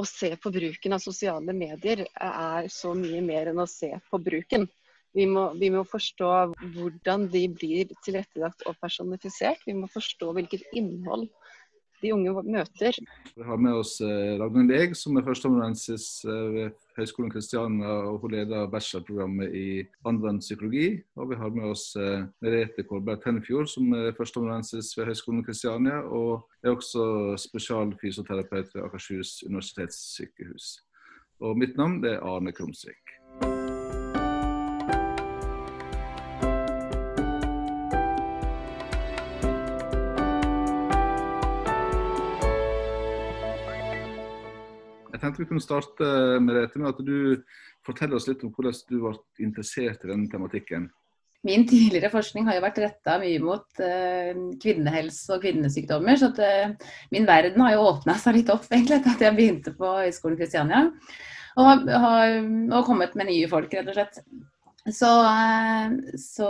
å se på bruken av sosiale medier er så mye mer enn å se på bruken. Vi må, vi må, forstå hvordan de blir tilrettelagt og personifisert. Vi må forstå hvilket innhold de unge møter. Vi har med oss eh, Ragnhild Eeg, som er førsteamanuensis eh, ved Høgskolen Kristiania. og Hun leder bachelorprogrammet i anvendt psykologi. Og vi har med oss eh, Merete Kolberg Tennefjord, som er førsteamanuensis ved Høgskolen Kristiania. Og er også spesialfysioterapeut ved Akershus universitetssykehus. Og mitt navn er Arne Krumsvik. Jeg tenkte vi kunne starte med dette med at du forteller oss litt om hvordan du ble interessert i denne tematikken. Min tidligere forskning har jo vært retta mye mot uh, kvinnehelse og kvinnesykdommer. Så at, uh, min verden har jo åpna seg litt opp egentlig etter at jeg begynte på Høgskolen Kristiania. Og har, og kommet med nye folk, rett og slett. Så, uh, så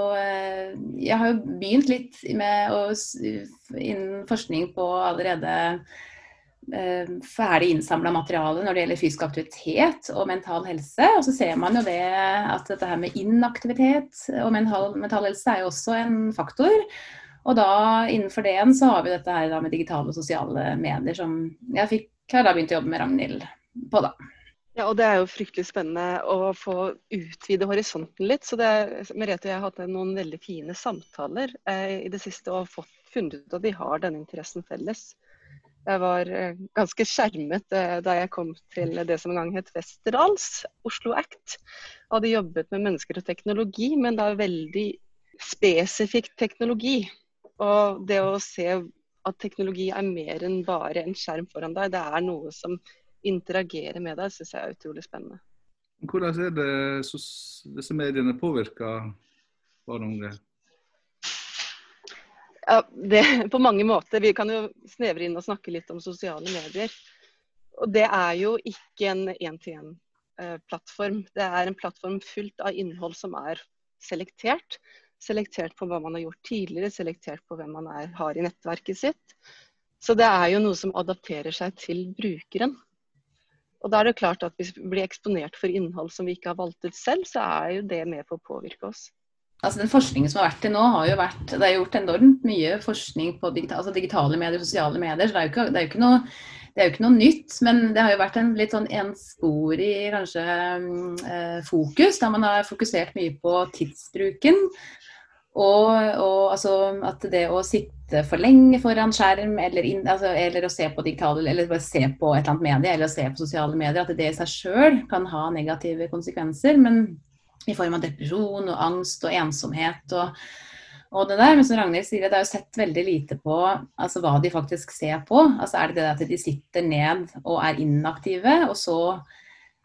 jeg har jo begynt litt med å, innen forskning på allerede Eh, ferdig innsamla materiale når det gjelder fysisk aktivitet og mental helse. Og så ser man jo det at dette her med inaktivitet og mental, mental helse er jo også en faktor. Og da innenfor det igjen så har vi dette her med digitale og sosiale medier som jeg fikk, har da begynt å jobbe med Ragnhild på, da. Ja, og Det er jo fryktelig spennende å få utvide horisonten litt. så det, Merete og jeg har hatt noen veldig fine samtaler eh, i det siste og fått funnet ut at vi har denne interessen felles. Jeg var eh, ganske skjermet eh, da jeg kom til det som en gang het Westerdals, Oslo Act. Jeg hadde jobbet med mennesker og teknologi, men da veldig spesifikk teknologi. Og det å se at teknologi er mer enn bare en skjerm foran deg, det er noe som interagerer med deg, syns jeg er utrolig spennende. Hvordan er det disse mediene påvirker barn og unge? Ja, det, på mange måter. Vi kan jo snevre inn og snakke litt om sosiale medier. Og det er jo ikke en én-til-én-plattform. Det er en plattform fullt av innhold som er selektert. Selektert på hva man har gjort tidligere, selektert på hvem man er, har i nettverket sitt. Så det er jo noe som adapterer seg til brukeren. Og da er det klart at Hvis vi blir eksponert for innhold som vi ikke har valgt ut selv, så er jo det med på å påvirke oss altså Den forskningen som har vært til nå, har jo vært Det er gjort enormt mye forskning på digital, altså digitale medier, sosiale medier. så det er, ikke, det er noe det er jo ikke noe nytt, men det har jo vært en litt sånn ensporig kanskje eh, fokus, der man har fokusert mye på tidsbruken. Og, og altså, at det å sitte for lenge foran skjerm, eller, inn, altså, eller å se på digitale, eller bare se på et eller annet medie, eller å se på sosiale medier, at det i seg sjøl kan ha negative konsekvenser. Men i form av depresjon og angst og ensomhet og, og det der. Men som Ragnhild sier, det er jo sett veldig lite på altså, hva de faktisk ser på. Altså Er det det at de sitter ned og er inaktive, og så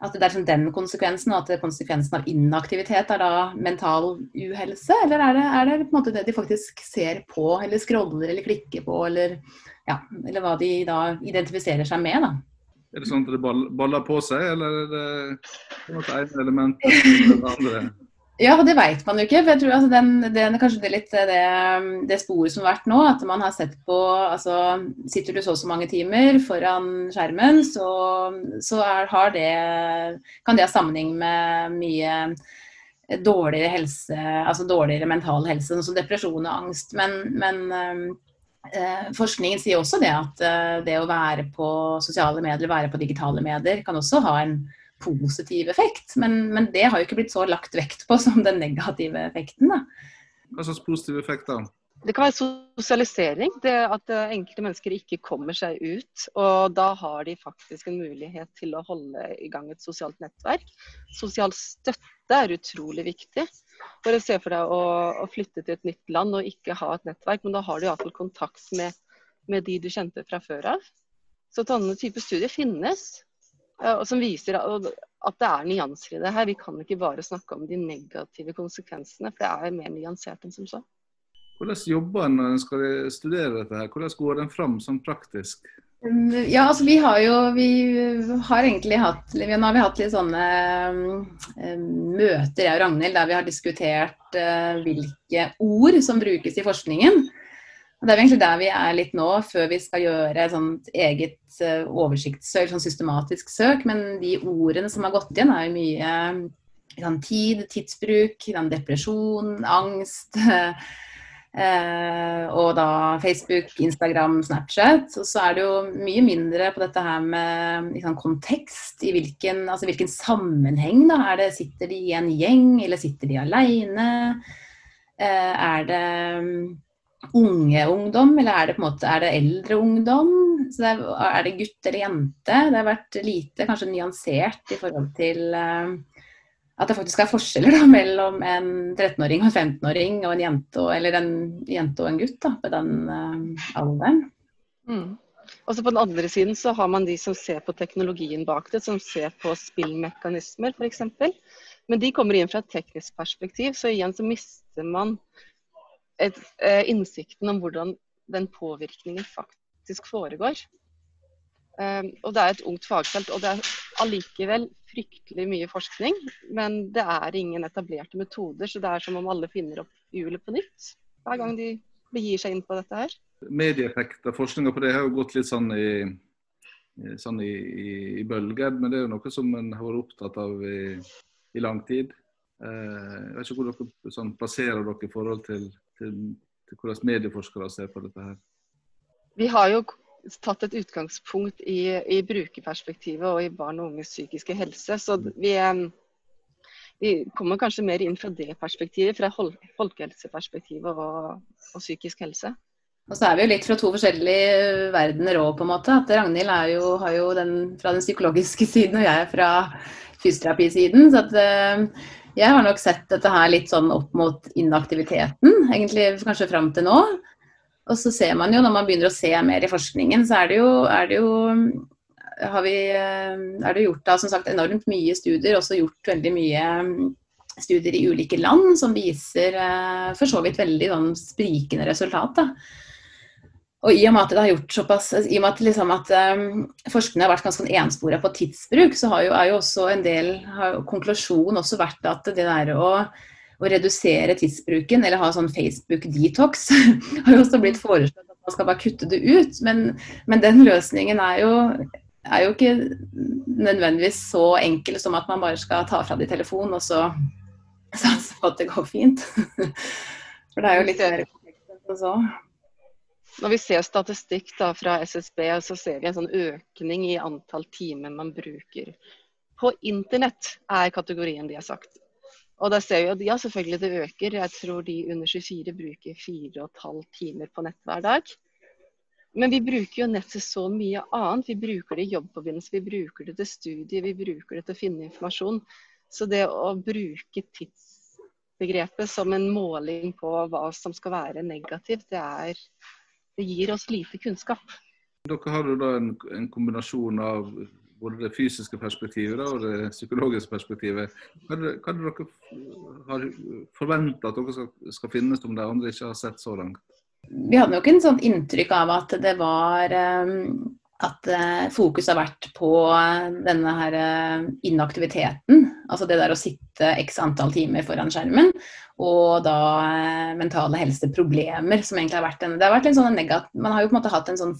at det er sånn den konsekvensen, og at konsekvensen av inaktivitet er da mental uhelse? Eller er det, er det på en måte det de faktisk ser på, eller scroller eller klikker på, eller, ja, eller hva de da identifiserer seg med? da? Er det sånn at det baller på seg, eller er det noe ene element eller det andre? Ja, det vet man jo ikke. for jeg tror altså, den, den, Kanskje det er litt det, det, sporet som har vært nå. At man har sett på altså, Sitter du så og så mange timer foran skjermen, så, så er, det, kan det ha sammenheng med mye dårligere helse, altså dårligere mental helse, sånn som depresjon og angst. Men, men Eh, forskningen sier også det at eh, det å være på sosiale medier, være på digitale medier, kan også ha en positiv effekt. Men, men det har jo ikke blitt så lagt vekt på som den negative effekten. Da. Hva slags positiv effekt da? Det kan være sosialisering. Det at eh, enkelte mennesker ikke kommer seg ut. Og da har de faktisk en mulighet til å holde i gang et sosialt nettverk. Sosial støtte er utrolig viktig. Bare se for deg å, å, flytte til et nytt land og ikke ha et nettverk, men da har du iallfall kontakt med, med, de du kjente fra før av. Så denne type studier finnes, og som viser at det er nyanser i det her. Vi kan ikke bare snakke om de negative konsekvensene, for det er mer nyansert enn som så. Hvordan jobber en når en skal studere dette? her? Hvordan går en fram sånn praktisk? Mm, ja, altså vi har jo Vi har egentlig hatt vi, Nå har vi hatt litt sånne um, møter, jeg og Ragnhild, der vi har diskutert uh, hvilke ord som brukes i forskningen. Det er egentlig der vi er litt nå, før vi skal gjøre et eget uh, oversiktssøk, sånn systematisk søk. Men de ordene som har gått igjen, er jo mye sånn, tid, tidsbruk, sånn, depresjon, angst. Uh, og da Facebook, Instagram, Snapchat. Og så er det jo mye mindre på dette her med liksom, kontekst. I hvilken, altså, hvilken sammenheng da? Er det, sitter de i en gjeng, eller sitter de aleine? Uh, er det unge ungdom, eller er det på en måte er det eldre ungdom? Så det er, er, det gutt eller jente? Det har vært lite kanskje nyansert i forhold til uh, at det faktisk er forskjeller da, mellom en 13-åring og en 15-åring og en jente og, eller en jente og en gutt da, på den uh, alderen. Mm. Og så På den andre siden så har man de som ser på teknologien bak det, som ser på spillmekanismer f.eks. Men de kommer inn fra et teknisk perspektiv, så igjen så mister man et, eh, innsikten om hvordan den påvirkningen faktisk foregår. Um, og Det er et ungt fagfelt, og det er allikevel fryktelig mye forskning. Men det er ingen etablerte metoder, så det er som om alle finner opp hjulet på nytt hver gang de begir seg inn på dette her. Medieeffekter, forskninga på det har jo gått litt sånn i, sånn i, i, i, bølger, men det er jo noe som en har vært opptatt av i, i lang tid. Uh, jeg vet ikke hvor dere sånn, plasserer dere i forhold til til, til hvordan medieforskere ser på dette her? Vi har jo tatt et utgangspunkt i, i brukerperspektivet og i barn og unges psykiske helse. Så vi, vi, kommer kanskje mer inn fra det perspektivet, fra folkehelseperspektivet og, og, psykisk helse. Og så er vi jo litt fra to forskjellige verdener òg, på en måte. At Ragnhild jo, har jo den fra den psykologiske siden, og jeg er fra fysioterapisiden. Så at, uh, jeg har nok sett dette her litt sånn opp mot inaktiviteten, egentlig kanskje fram til nå. Og så ser man jo, når man begynner å se mer i forskningen, så er det jo, er det jo har vi, eh, er det gjort da, som sagt, enormt mye studier, også gjort veldig mye mm, studier i ulike land som viser eh, for så vidt veldig sånn sprikende resultat. da. Og i og med at det har gjort såpass, i og med at, liksom at um, forskningen har vært ganske sånn enspora på tidsbruk, så har jo, jo også en del har konklusjonen også vært at det der å, å redusere tidsbruken, eller ha sånn Facebook-detox, har jo også blitt foreslått at man skal bare kutte det ut. Men, men den løsningen er jo, er jo ikke nødvendigvis så enkel som at man bare skal ta fra de telefonen og så satse på at det går fint. For det er jo litt mer komplekst enn så. Når vi ser statistikk da, fra SSB, så ser vi en sånn økning i antall timer man bruker på internett, er kategorien de har sagt. Og da ser vi at ja, selvfølgelig det øker. Jeg tror de under 24 bruker 4,5 timer på nett hver dag. Men vi bruker jo nett til så mye annet. Vi bruker det i jobbforbindelse, vi bruker det til studier, vi bruker det til å finne informasjon. Så det å bruke tidsbegrepet som en måling på hva som skal være negativt, det er det gir oss lite kunnskap. Dere har jo da en, en kombinasjon av både det fysiske perspektivet og det psykologiske perspektivet. Hva er det, er dere har forventa at dere skal, skal finne som de andre ikke har sett så langt? Vi hadde nok en sånn inntrykk av at det var um, at uh, fokus har vært på denne her inaktiviteten. Altså det der å sitte x antall timer foran skjermen og da eh, mentale helseproblemer, som egentlig har vært en Det har vært litt sånn negativ, Man har jo på en måte hatt en sånn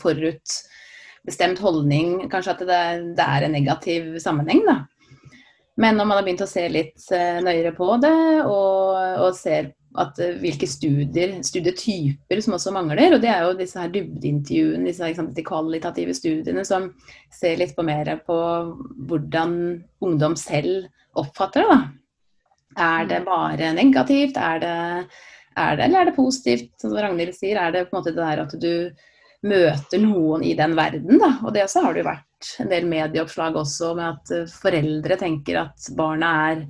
forutbestemt holdning, kanskje at det, det er en negativ sammenheng, da. Men når man har begynt å se litt eh, nøyere på det, og, og ser at uh, hvilke studier, studietyper som også mangler, og det er jo disse her dybdeintervjuene, disse liksom, de kvalitative studiene som ser litt på mer på hvordan ungdom selv oppfatter det. da. Er det mm. bare negativt? Er det, er det, eller er det positivt? Som Ragnhild sier, er det på en måte det der at du møter noen i den verden, da. Og det også har det jo vært en del medieoppslag også med at eh, foreldre tenker at barna er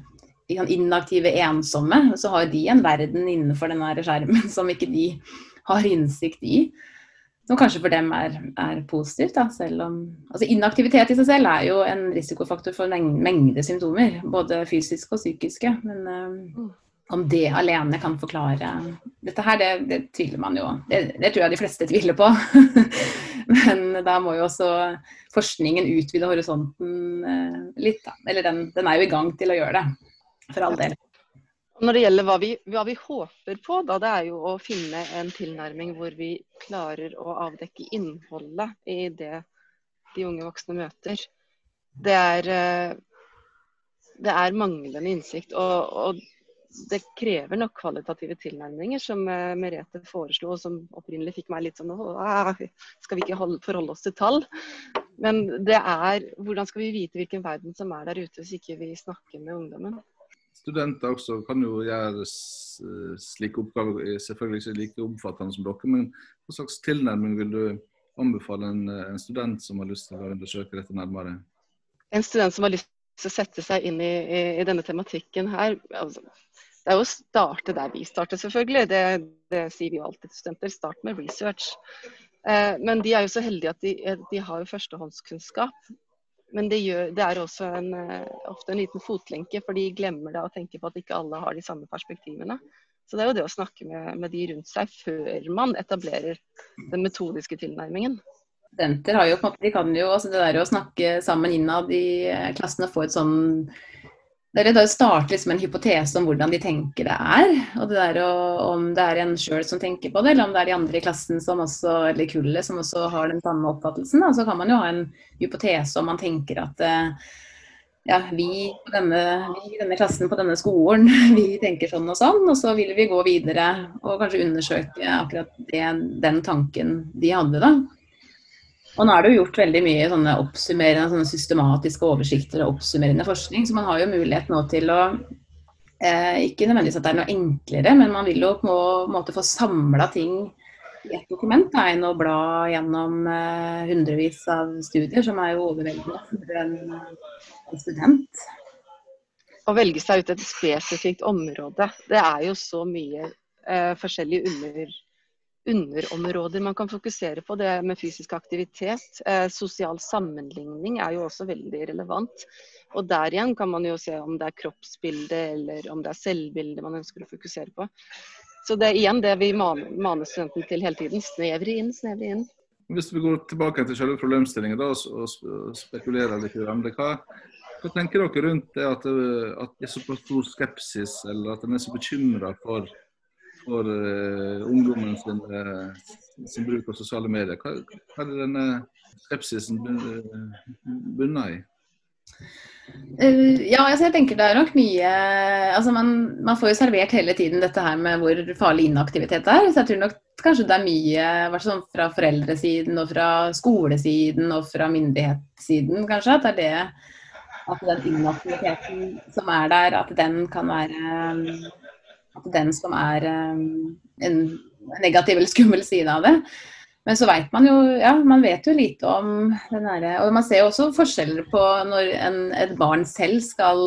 inaktive, ensomme. Så har de en verden innenfor denne skjermen som ikke de har innsikt i. Som kanskje for dem er, er positivt, da, selv om altså Inaktivitet i seg selv er jo en risikofaktor for en mengde symptomer, både fysiske og psykiske. Men um, om det alene kan forklare dette her, det, det tviler man jo det, det, tror jeg de fleste tviler på. Men da må jo også forskningen utvide horisonten uh, litt, da. Eller den, den, er jo i gang til å gjøre det, for all del. Når det gjelder hva vi, hva vi håper på, da, det er jo å finne en tilnærming hvor vi klarer å avdekke innholdet i det de unge voksne møter. Det er, eh, det er manglende innsikt. Og, og, det krever nok kvalitative tilnærminger, som eh, Merete foreslo, og som opprinnelig fikk meg litt sånn Skal vi ikke holde, forholde oss til tall? Men det er hvordan skal vi vite hvilken verden som er der ute, hvis ikke vi snakker med ungdommen? studenter også kan jo gjøre slike oppgaver, selvfølgelig ikke like omfattende som dere. Men hva slags tilnærming vil du anbefale en, en, student som har lyst til å undersøke dette nærmere? En student som har lyst til å sette seg inn i, i, i denne tematikken her, altså, det er jo å starte der vi starter, selvfølgelig. Det, det sier vi jo alltid til studenter. Start med research. Eh, men de er jo så heldige at de, de har jo førstehåndskunnskap. Men det, gjør, det er også en, eh, ofte en liten fotlenke, for de glemmer det og tenker på at ikke alle har de samme perspektivene. Så det er jo det å snakke med, med de rundt seg før man etablerer den metodiske tilnærmingen. Studenter har jo på en måte, de kan jo, altså det der å snakke sammen innad i eh, klassen og få et sånn det er starter starte liksom en hypotese om hvordan de tenker det er. og det der å, Om det er en sjøl som tenker på det, eller om det er de andre i klassen som også, eller kullet som også har den samme oppfattelsen. Da. Så kan man jo ha en hypotese om man tenker at eh, ja, vi, denne, i denne klassen på denne skolen, vi tenker sånn og sånn. Og så vil vi gå videre og kanskje undersøke akkurat det, den tanken de hadde, da. Og nå er det jo gjort veldig mye sånne oppsummerende, sånne systematiske oversikter og oppsummerende forskning, så man har jo mulighet nå til å eh, Ikke nødvendigvis at det er noe enklere, men man vil jo på en måte få samla ting i ett dokument da, enn å bla gjennom eh, hundrevis av studier, som er jo overveldende for en, en student. Å velge seg ut et spesifikt område, det er jo så mye eh, forskjellige under underområder man kan fokusere på. Det med fysisk aktivitet. Eh, sosial sammenligning er jo også veldig relevant. Og der igjen kan man jo se om det er kroppsbilde eller om det er selvbilde man ønsker å fokusere på. Så det er igjen det vi maner, studenten til hele tiden. Snevre inn, snevre inn. Hvis vi går tilbake til selve problemstillingen da, og spekulerer litt, hva, hva tenker dere rundt det at, at det er såpass stor skepsis, eller at en er så bekymra for for uh, ungdommen sin, uh, sin, bruk av sosiale medier. Hva, hva er denne skepsisen bunnet i? Uh, ja, altså jeg tenker det er nok mye altså man, man, får jo servert hele tiden dette her med hvor farlig inaktivitet er. Så jeg tror nok kanskje det er mye sånn fra foreldresiden og fra skolesiden og fra myndighetssiden, kanskje. At det er det at den inaktiviteten som er der, at den kan være den som er um, en negativ eller skummel side av det. Men så vet man jo ja, man vet jo lite om den derre Og man ser jo også forskjeller på når en, et barn selv skal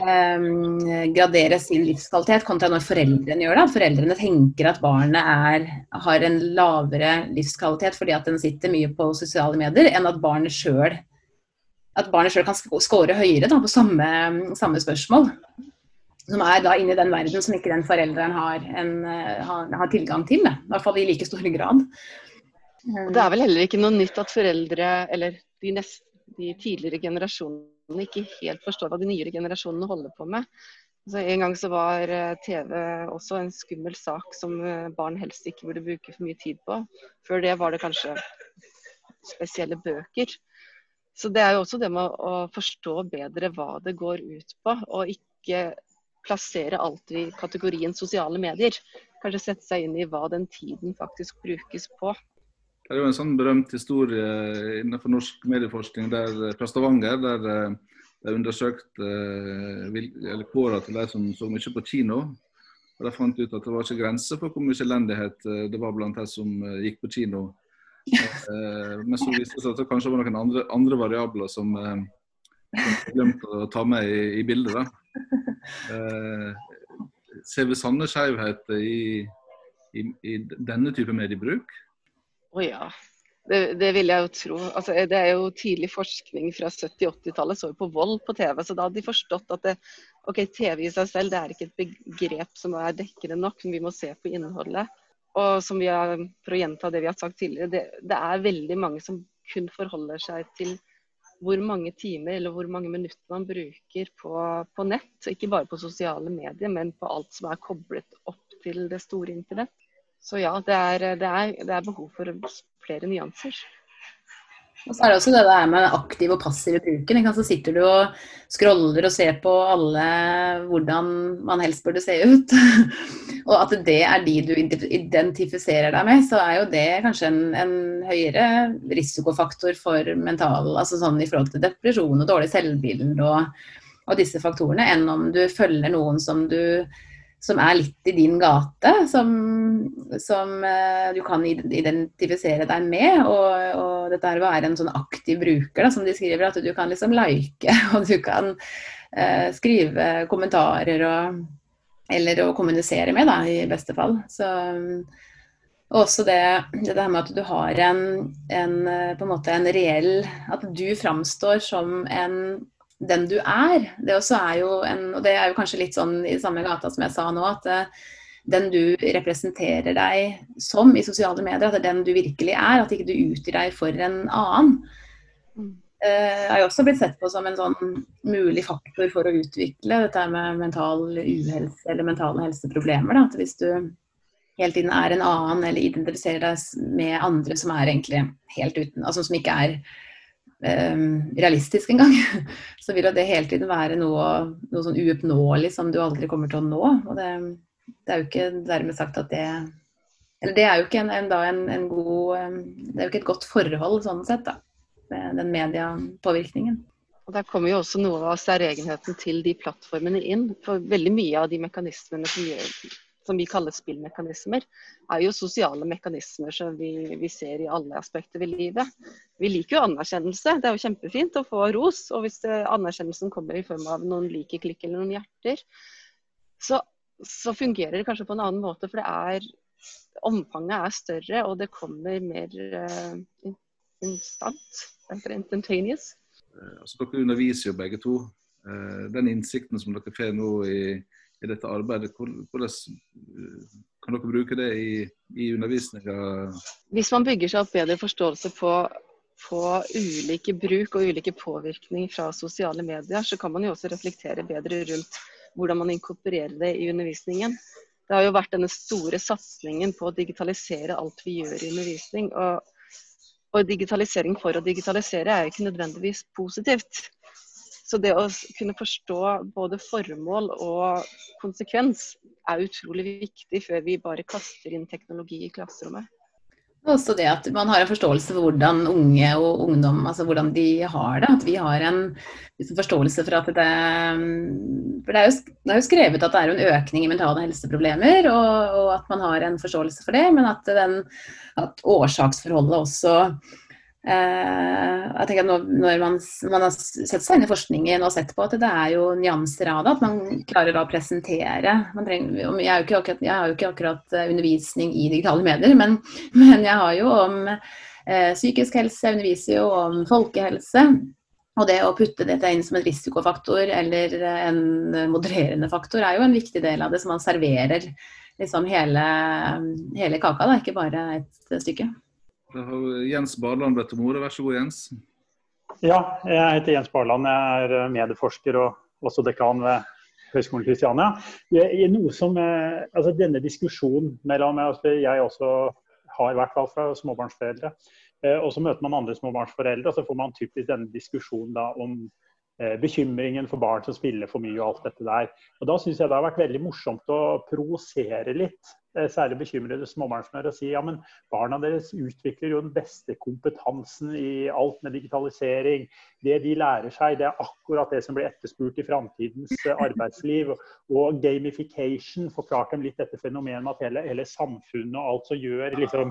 um, gradere sin livskvalitet, kontra når foreldrene gjør det. At foreldrene tenker at barnet er, har en lavere livskvalitet fordi at den sitter mye på sosiale medier, enn at barnet sjøl at barnet sjøl kan score høyere da, på samme, samme spørsmål som er da inne i den verden som ikke den forelderen har, en, eh, har, har tilgang til. Da. I hvert fall i like stor grad. Det er vel heller ikke noe nytt at foreldre, eller de, nest, de tidligere generasjonene, ikke helt forstår hva de nyere generasjonene holder på med. Altså, en gang så var eh, TV også en skummel sak som eh, barn helst ikke burde bruke for mye tid på. Før det var det kanskje spesielle bøker. Så det er jo også det med å forstå bedre hva det går ut på, og ikke plassere alt i kategorien sosiale medier. Kanskje sette seg inn i hva den tiden faktisk brukes på. Det er jo en sånn berømt historie innenfor norsk medieforskning der, fra Stavanger, der de undersøkte er eh, eller kåra til de som så mye på kino. Og De fant ut at det var ikke grenser for hvor mye elendighet eh, det var blant de som gikk på kino. Men så viste det seg at det kanskje var noen andre, andre variabler som, som glemte å ta med i, i bildet. da. Eh, ser vi sånne skjevheter i, i, i, denne type mediebruk? Å oh, ja. Det, det, vil jeg jo tro. Altså, det er jo tidlig forskning fra 70-80-tallet så jo på vold på TV. Så da hadde de forstått at det, ok, TV i seg selv det er ikke et begrep som er dekkende nok, men vi må se på innholdet. Og som vi har, For å gjenta det vi har sagt tidligere, det, det er veldig mange som kun forholder seg til hvor mange timer eller hvor mange minutter man bruker på, på nett. Ikke bare på sosiale medier, men på alt som er koblet opp til det store internett. Så ja, det er, det er, det er behov for flere nyanser. Og så er det også det der med aktiv og passiv bruken. Så sitter du og scroller og ser på alle hvordan man helst burde se ut. og at det er de du identifiserer deg med, så er jo det kanskje en, en høyere risikofaktor for mental Altså sånn i forhold til depresjon og dårlig selvbilde og, og disse faktorene, enn om du følger noen som du som er litt i din gate, som, som uh, du kan identifisere deg med. Og, og dette er å være en sånn aktiv bruker, da, som de skriver, at du kan liksom like, og du kan uh, skrive kommentarer og Eller å kommunisere med, da, i beste fall. Så, og også det, det her med at du har en, en, eh, på en måte en reell At du framstår som en den du er. Det også er jo en, og det er jo kanskje litt sånn i samme gata som jeg sa nå, at uh, den du representerer deg som i sosiale medier, at det er den du virkelig er. At ikke du utgir deg for en annen. Uh, er jo også blitt sett på som en sånn mulig faktor for å utvikle dette med mental uhelse eller mentale helseproblemer. Da. At hvis du hele tiden er en annen eller identifiserer deg med andre som er egentlig helt uten, altså som ikke er realistisk engang, så vil det hele tiden være noe, noe sånn uoppnåelig som du aldri kommer til å nå. Og det, det, er jo ikke dermed sagt at det Eller det er jo ikke en, en, en, en god Det er jo ikke et godt forhold sånn sett, da. Den mediepåvirkningen. Og Der kommer jo også noe av særegenheten til de plattformene inn. For veldig mye av de mekanismene som gjør som vi kaller spillmekanismer, er jo sosiale mekanismer som vi, vi, ser i alle aspekter ved livet. Vi liker jo anerkjennelse. Det er jo kjempefint å få ros. Og hvis anerkjennelsen kommer i form av noen like-klikk eller noen hjerter, så, så, fungerer det kanskje på en annen måte. For det er omfanget er større, og det kommer mer uh, instant. Instantaneous. Eh, altså, dere underviser jo begge to. Den innsikten som dere får nå i i dette arbeidet. Hvordan eh, kan dere bruke det i, i undervisninga? Hvis man bygger seg opp bedre forståelse på, på ulike bruk og ulike påvirkning fra sosiale medier, så kan man jo også reflektere bedre rundt hvordan man inkorporerer det i undervisningen. Det har jo vært denne store satsingen på å digitalisere alt vi gjør i undervisning. Og, og digitalisering for å digitalisere er jo ikke nødvendigvis positivt. Så det å kunne forstå både formål og konsekvens er utrolig viktig før vi bare kaster inn teknologi i klasserommet. Også det at man har en forståelse for hvordan unge og ungdom altså hvordan de har det. At vi har en liksom, forståelse for at det For det er, jo, det er, jo, skrevet at det er en økning i mentale helseproblemer, og, og at man har en forståelse for det. Men at, den, at årsaksforholdet også Eh, jeg tenker at når, når man, man, har sett seg inn i forskningen og sett på at det er jo nyanser av det, at man klarer å presentere trenger, jeg, akkurat, jeg, har jo ikke akkurat eh, undervisning i digitale medier, men, men jeg har jo om eh, psykisk helse, jeg underviser jo om folkehelse. Og det å putte dette inn som en risikofaktor eller en modererende faktor er jo en viktig del av det, som man serverer liksom hele, hele kaka, da, ikke bare et stykke. Har Jens Barland bedt om ordet. Vær så god, Jens. Ja, jeg heter Jens Barland. Jeg er eh, medieforsker og også dekan ved Høgskolen Kristiania. Noe som, eh, altså denne diskusjonen mellom Jeg også har i hvert fra småbarnsforeldre. Eh, og så møter man andre småbarnsforeldre, og så får man typisk denne diskusjonen da om bekymringen for barn som spiller for mye og alt dette der. Og Da syns jeg det har vært veldig morsomt å provosere litt Eh, særlig bekymrede småbarnsmødre og si ja, men barna deres utvikler jo den beste kompetansen i alt med digitalisering. Det de lærer seg, det er akkurat det som blir etterspurt i framtidens eh, arbeidsliv. Og gamification forklarte dem litt dette fenomenet med at hele, hele samfunnet og alt som gjør liksom,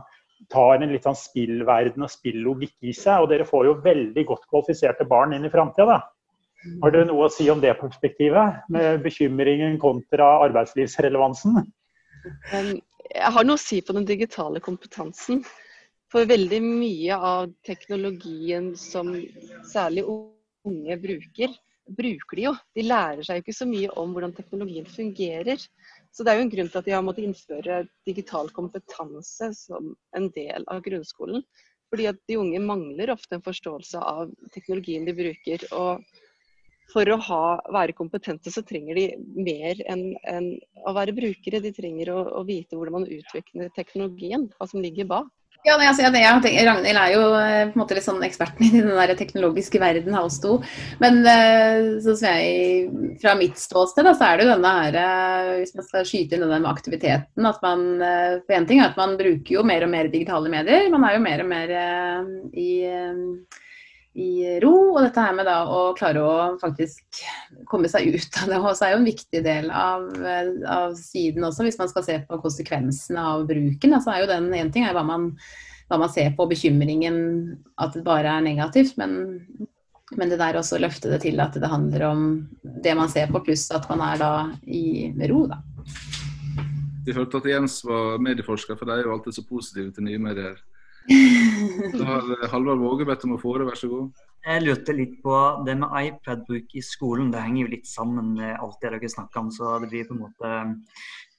tar en litt sånn spillverden og spillogikk i seg. Og dere får jo veldig godt kvalifiserte barn inn i framtida, Har du noe å si om det perspektivet, med bekymringen kontra arbeidslivsrelevansen? Jeg har noe å si på den digitale kompetansen. For veldig mye av teknologien som særlig unge bruker, bruker de jo. De lærer seg jo ikke så mye om hvordan teknologien fungerer. Så det er jo en grunn til at de har måttet innføre digital kompetanse som en del av grunnskolen. Fordi at de unge mangler ofte en forståelse av teknologien de bruker. og for å ha, være kompetente så trenger de mer enn en å være brukere. De trenger å, å vite hvordan man utvikler teknologien, hva som ligger bak. Ja, altså, jeg, jeg tenker, Ragnhild er jo eh, på en måte litt sånn eksperten i den der teknologiske verden av oss to. Men som jeg, fra mitt ståsted, da, så er det jo denne her eh, Hvis man skal skyte inn denne med aktiviteten at man For en ting er at man bruker jo mer og mer digitale medier. Man er jo mer og mer i i ro. Og dette her med da å klare å faktisk komme seg ut av det også er jo en viktig del av, av siden også, hvis man skal se på konsekvensene av bruken. Altså er jo den ene ting er hva man, hva man ser på, bekymringen at det bare er negativt. Men, men det der også løfte det til at det handler om det man ser på, pluss at man er da i ro, da. Vi hørte at Jens var medieforsker, for de er jo alltid så positive til nye medier. Da har Halvard Våge bedt om å få det, vær så god. Jeg lurte litt på det med iPad-bruk i skolen. Det henger jo litt sammen med alt det dere snakker om. Så det blir på en måte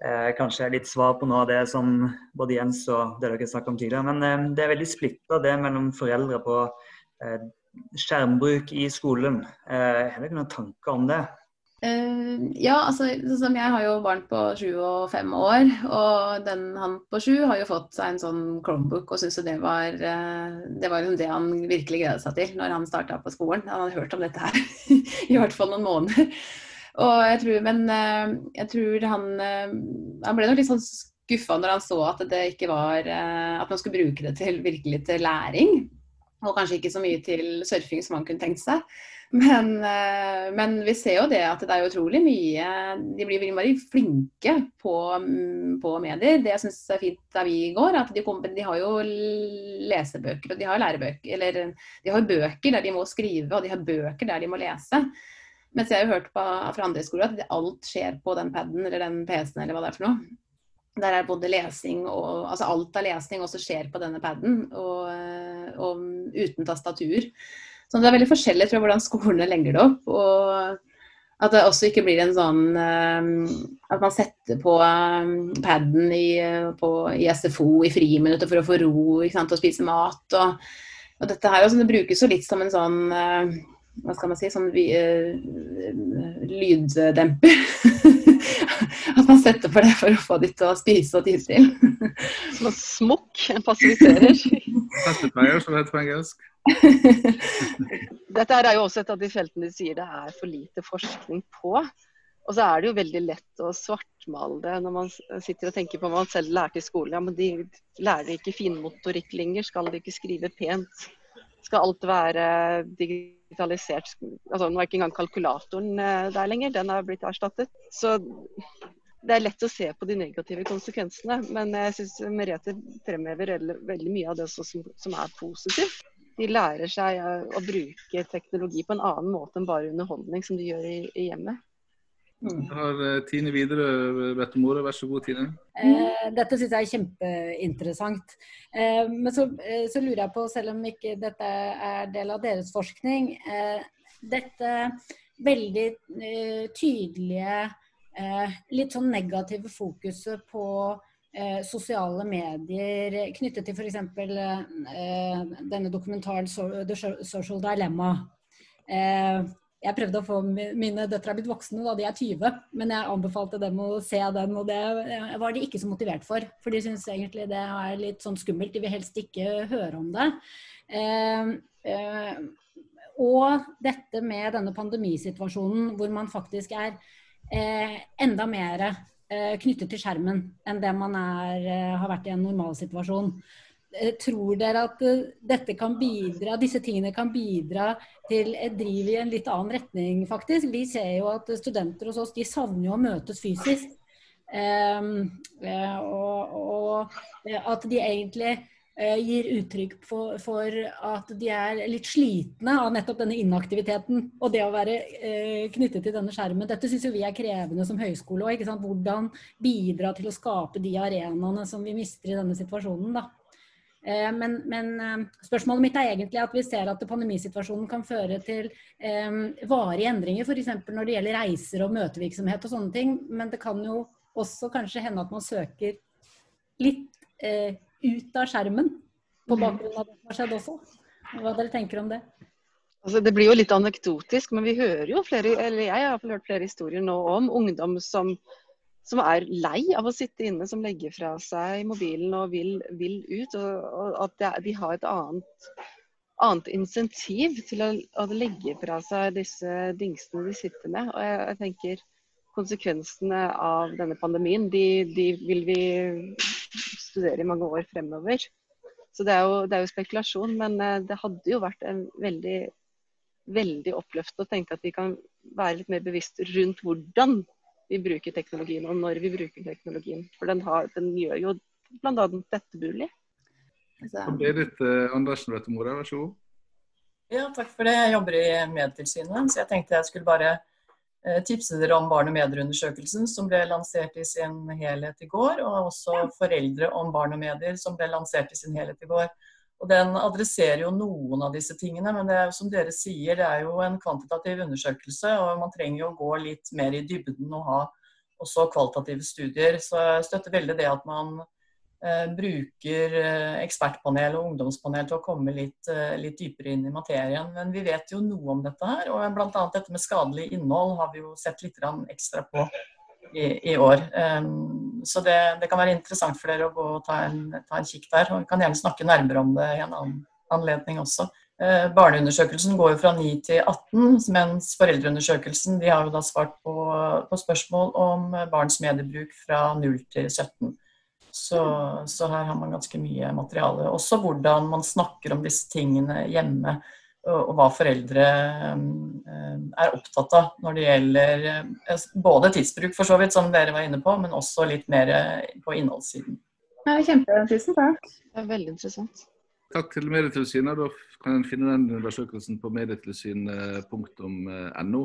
eh, kanskje litt svar på noe av det som både Jens og det dere snakket om tidligere. Men eh, det er veldig splitta det mellom foreldre på eh, skjermbruk i skolen. Eh, har dere noen tanker om det? Uh, ja, altså sånn jeg har jo barn på sju og fem år. Og den, han på sju har jo fått seg en sånn Chromebook og syntes det var uh, det var liksom det han virkelig gledet seg til når han starta på skolen. Han hadde hørt om dette her i hvert fall noen måneder. Og jeg tror, men uh, jeg tror han Han ble nok litt sånn skuffa når han så at det ikke var At man skulle bruke det til virkelig til læring. Og kanskje ikke så mye til surfing som han kunne tenkt seg. Men, eh, men, vi ser jo det at det er utrolig mye De blir veldig flinke på, mm, på medier. Det jeg syns er fint der vi går, at de, kom, de, har jo lesebøker og de har lærebøker. Eller de har bøker der de må skrive, og de har bøker der de må lese. Mens jeg har hørt på, fra andre skoler at alt skjer på den paden eller den PC-en eller hva det er for noe. Der er både lesing og Altså alt av lesning også skjer på denne paden, og, og uten tastatur. Så det er veldig forskjellig tror jeg, hvordan skolene legger det opp. Og at det også ikke blir en sånn um, At man setter på um, paden i, på, i, SFO i friminuttet for å få ro sant, og spise mat. Og, og dette her også, det brukes jo litt som en sånn uh, hva skal man si, sånn uh, lyddemper. At man setter på det for å få de til å spise og tie til. Som smokk passiviserer. Pacifier, som det heter på engelsk. Dette er jo også et av de feltene de sier det er for lite forskning på. Og så er det jo veldig lett å svartmale det når man sitter og tenker på hva man selv lærte i skolen. Ja, men de lærer ikke finmotorikk lenger, skal de ikke skrive pent? Skal alt være digitalisert? Altså, nå er ikke engang kalkulatoren eh, der lenger, den er blitt erstattet. Så det er lett å se på de negative konsekvensene, men jeg syns Merete fremhever veldig mye av det som, som er positivt de lærer seg å bruke teknologi på en annen måte enn bare underholdning, som de gjør i, i hjemmet. Mm. har eh, Tine videre bedt om ordet. Vær så god, Tine. Eh, dette syns jeg er kjempeinteressant. Eh, men så, eh, så, lurer jeg på, selv om ikke dette er del av deres forskning, eh, dette veldig eh, tydelige, litt sånn negative fokuset på eh, sosiale medier knyttet til f.eks. Eh, denne dokumentaren 'The Social Dilemma'. Eh, jeg prøvde å få Mine døtre er blitt voksne, da de er 20, men jeg anbefalte dem å se den. Og det var de ikke så motivert for, for de syns egentlig det er litt sånn skummelt. De vil helst ikke høre om det. Eh, eh, og dette med denne pandemisituasjonen hvor man faktisk er eh, enda mer Eh, knyttet til skjermen enn det man er, eh, har vært i en normalsituasjon. Eh, tror dere at dette kan bidra, disse tingene kan bidra til et driv i en litt annen retning, faktisk? Vi ser jo at studenter hos oss de savner jo å møtes fysisk. Um, og, og, at de egentlig Eh, gir uttrykk for, for, at de er litt slitne av nettopp denne inaktiviteten og det å være eh, knyttet til denne skjermen. Dette syns vi er krevende som høyskole òg. Hvordan bidra til å skape de arenaene som vi mister i denne situasjonen. Eh, men, men eh, spørsmålet mitt er egentlig at vi ser at pandemisituasjonen kan føre til eh, varige endringer, f.eks. når det gjelder reiser og møtevirksomhet og sånne ting. Men det kan jo også kanskje hende at man søker litt eh, ut av skjermen. på bakgrunn av det som har skjedd også. Hva dere tenker om det? Altså, det blir jo litt anekdotisk, men vi hører jo flere, eller jeg har hørt flere historier nå om ungdom som, som er lei av å sitte inne, som legger fra seg mobilen og vil, vil ut. Og, og at det, de har et annet, annet insentiv til å, å, legge fra seg disse dingsene de sitter med. Og jeg, jeg tenker konsekvensene av denne pandemien, de, de, vil vi studere i mange år fremover. Så det er jo, det er jo spekulasjon, men eh, det hadde jo vært en veldig veldig oppløftende å tenke at vi kan være litt mer bevisst rundt hvordan vi bruker teknologien, og når vi bruker teknologien. For den, har, den gjør jo bl.a. dette mulig. Berit eh, Andersen, vet du, Mora, vær så god. Ja, takk for det. Jeg jobber i Medtilsynet, så jeg tenkte jeg skulle bare tipse dere om barn og medier-undersøkelsen som ble lansert i sin helhet i går, og også Foreldre om barn og medier som ble lansert i sin helhet i går. Og Den adresserer jo noen av disse tingene, men det er jo som dere sier, det er jo en kvantitativ undersøkelse. og Man trenger jo å gå litt mer i dybden og ha også kvalitative studier. Så jeg støtter veldig det at man eh, bruker eh, ekspertpanel og ungdomspanel til å komme litt, eh, litt, dypere inn i materien. Men vi vet jo noe om dette her. Og bl.a. dette med skadelig innhold har vi jo sett litt ekstra på i, i år. Så det, det, kan være interessant for dere å gå og ta en, ta en kikk der. Og vi kan gjerne snakke nærmere om det i en annen anledning også. Barneundersøkelsen går jo fra 9 til 18, mens foreldreundersøkelsen de har jo da svart på, på spørsmål om barns mediebruk fra 0 til 17. Så, så, her har man ganske mye materiale. Også hvordan man snakker om disse tingene hjemme og hva foreldre eh, er opptatt av når det gjelder eh, både tidsbruk, for så vidt, som dere var inne på, men også litt mer eh, på innholdssiden. Ja, kjempe, tusen takk. Det er veldig interessant. Takk til Medietilsynet. Da kan en finne den undersøkelsen på medietilsynet.no.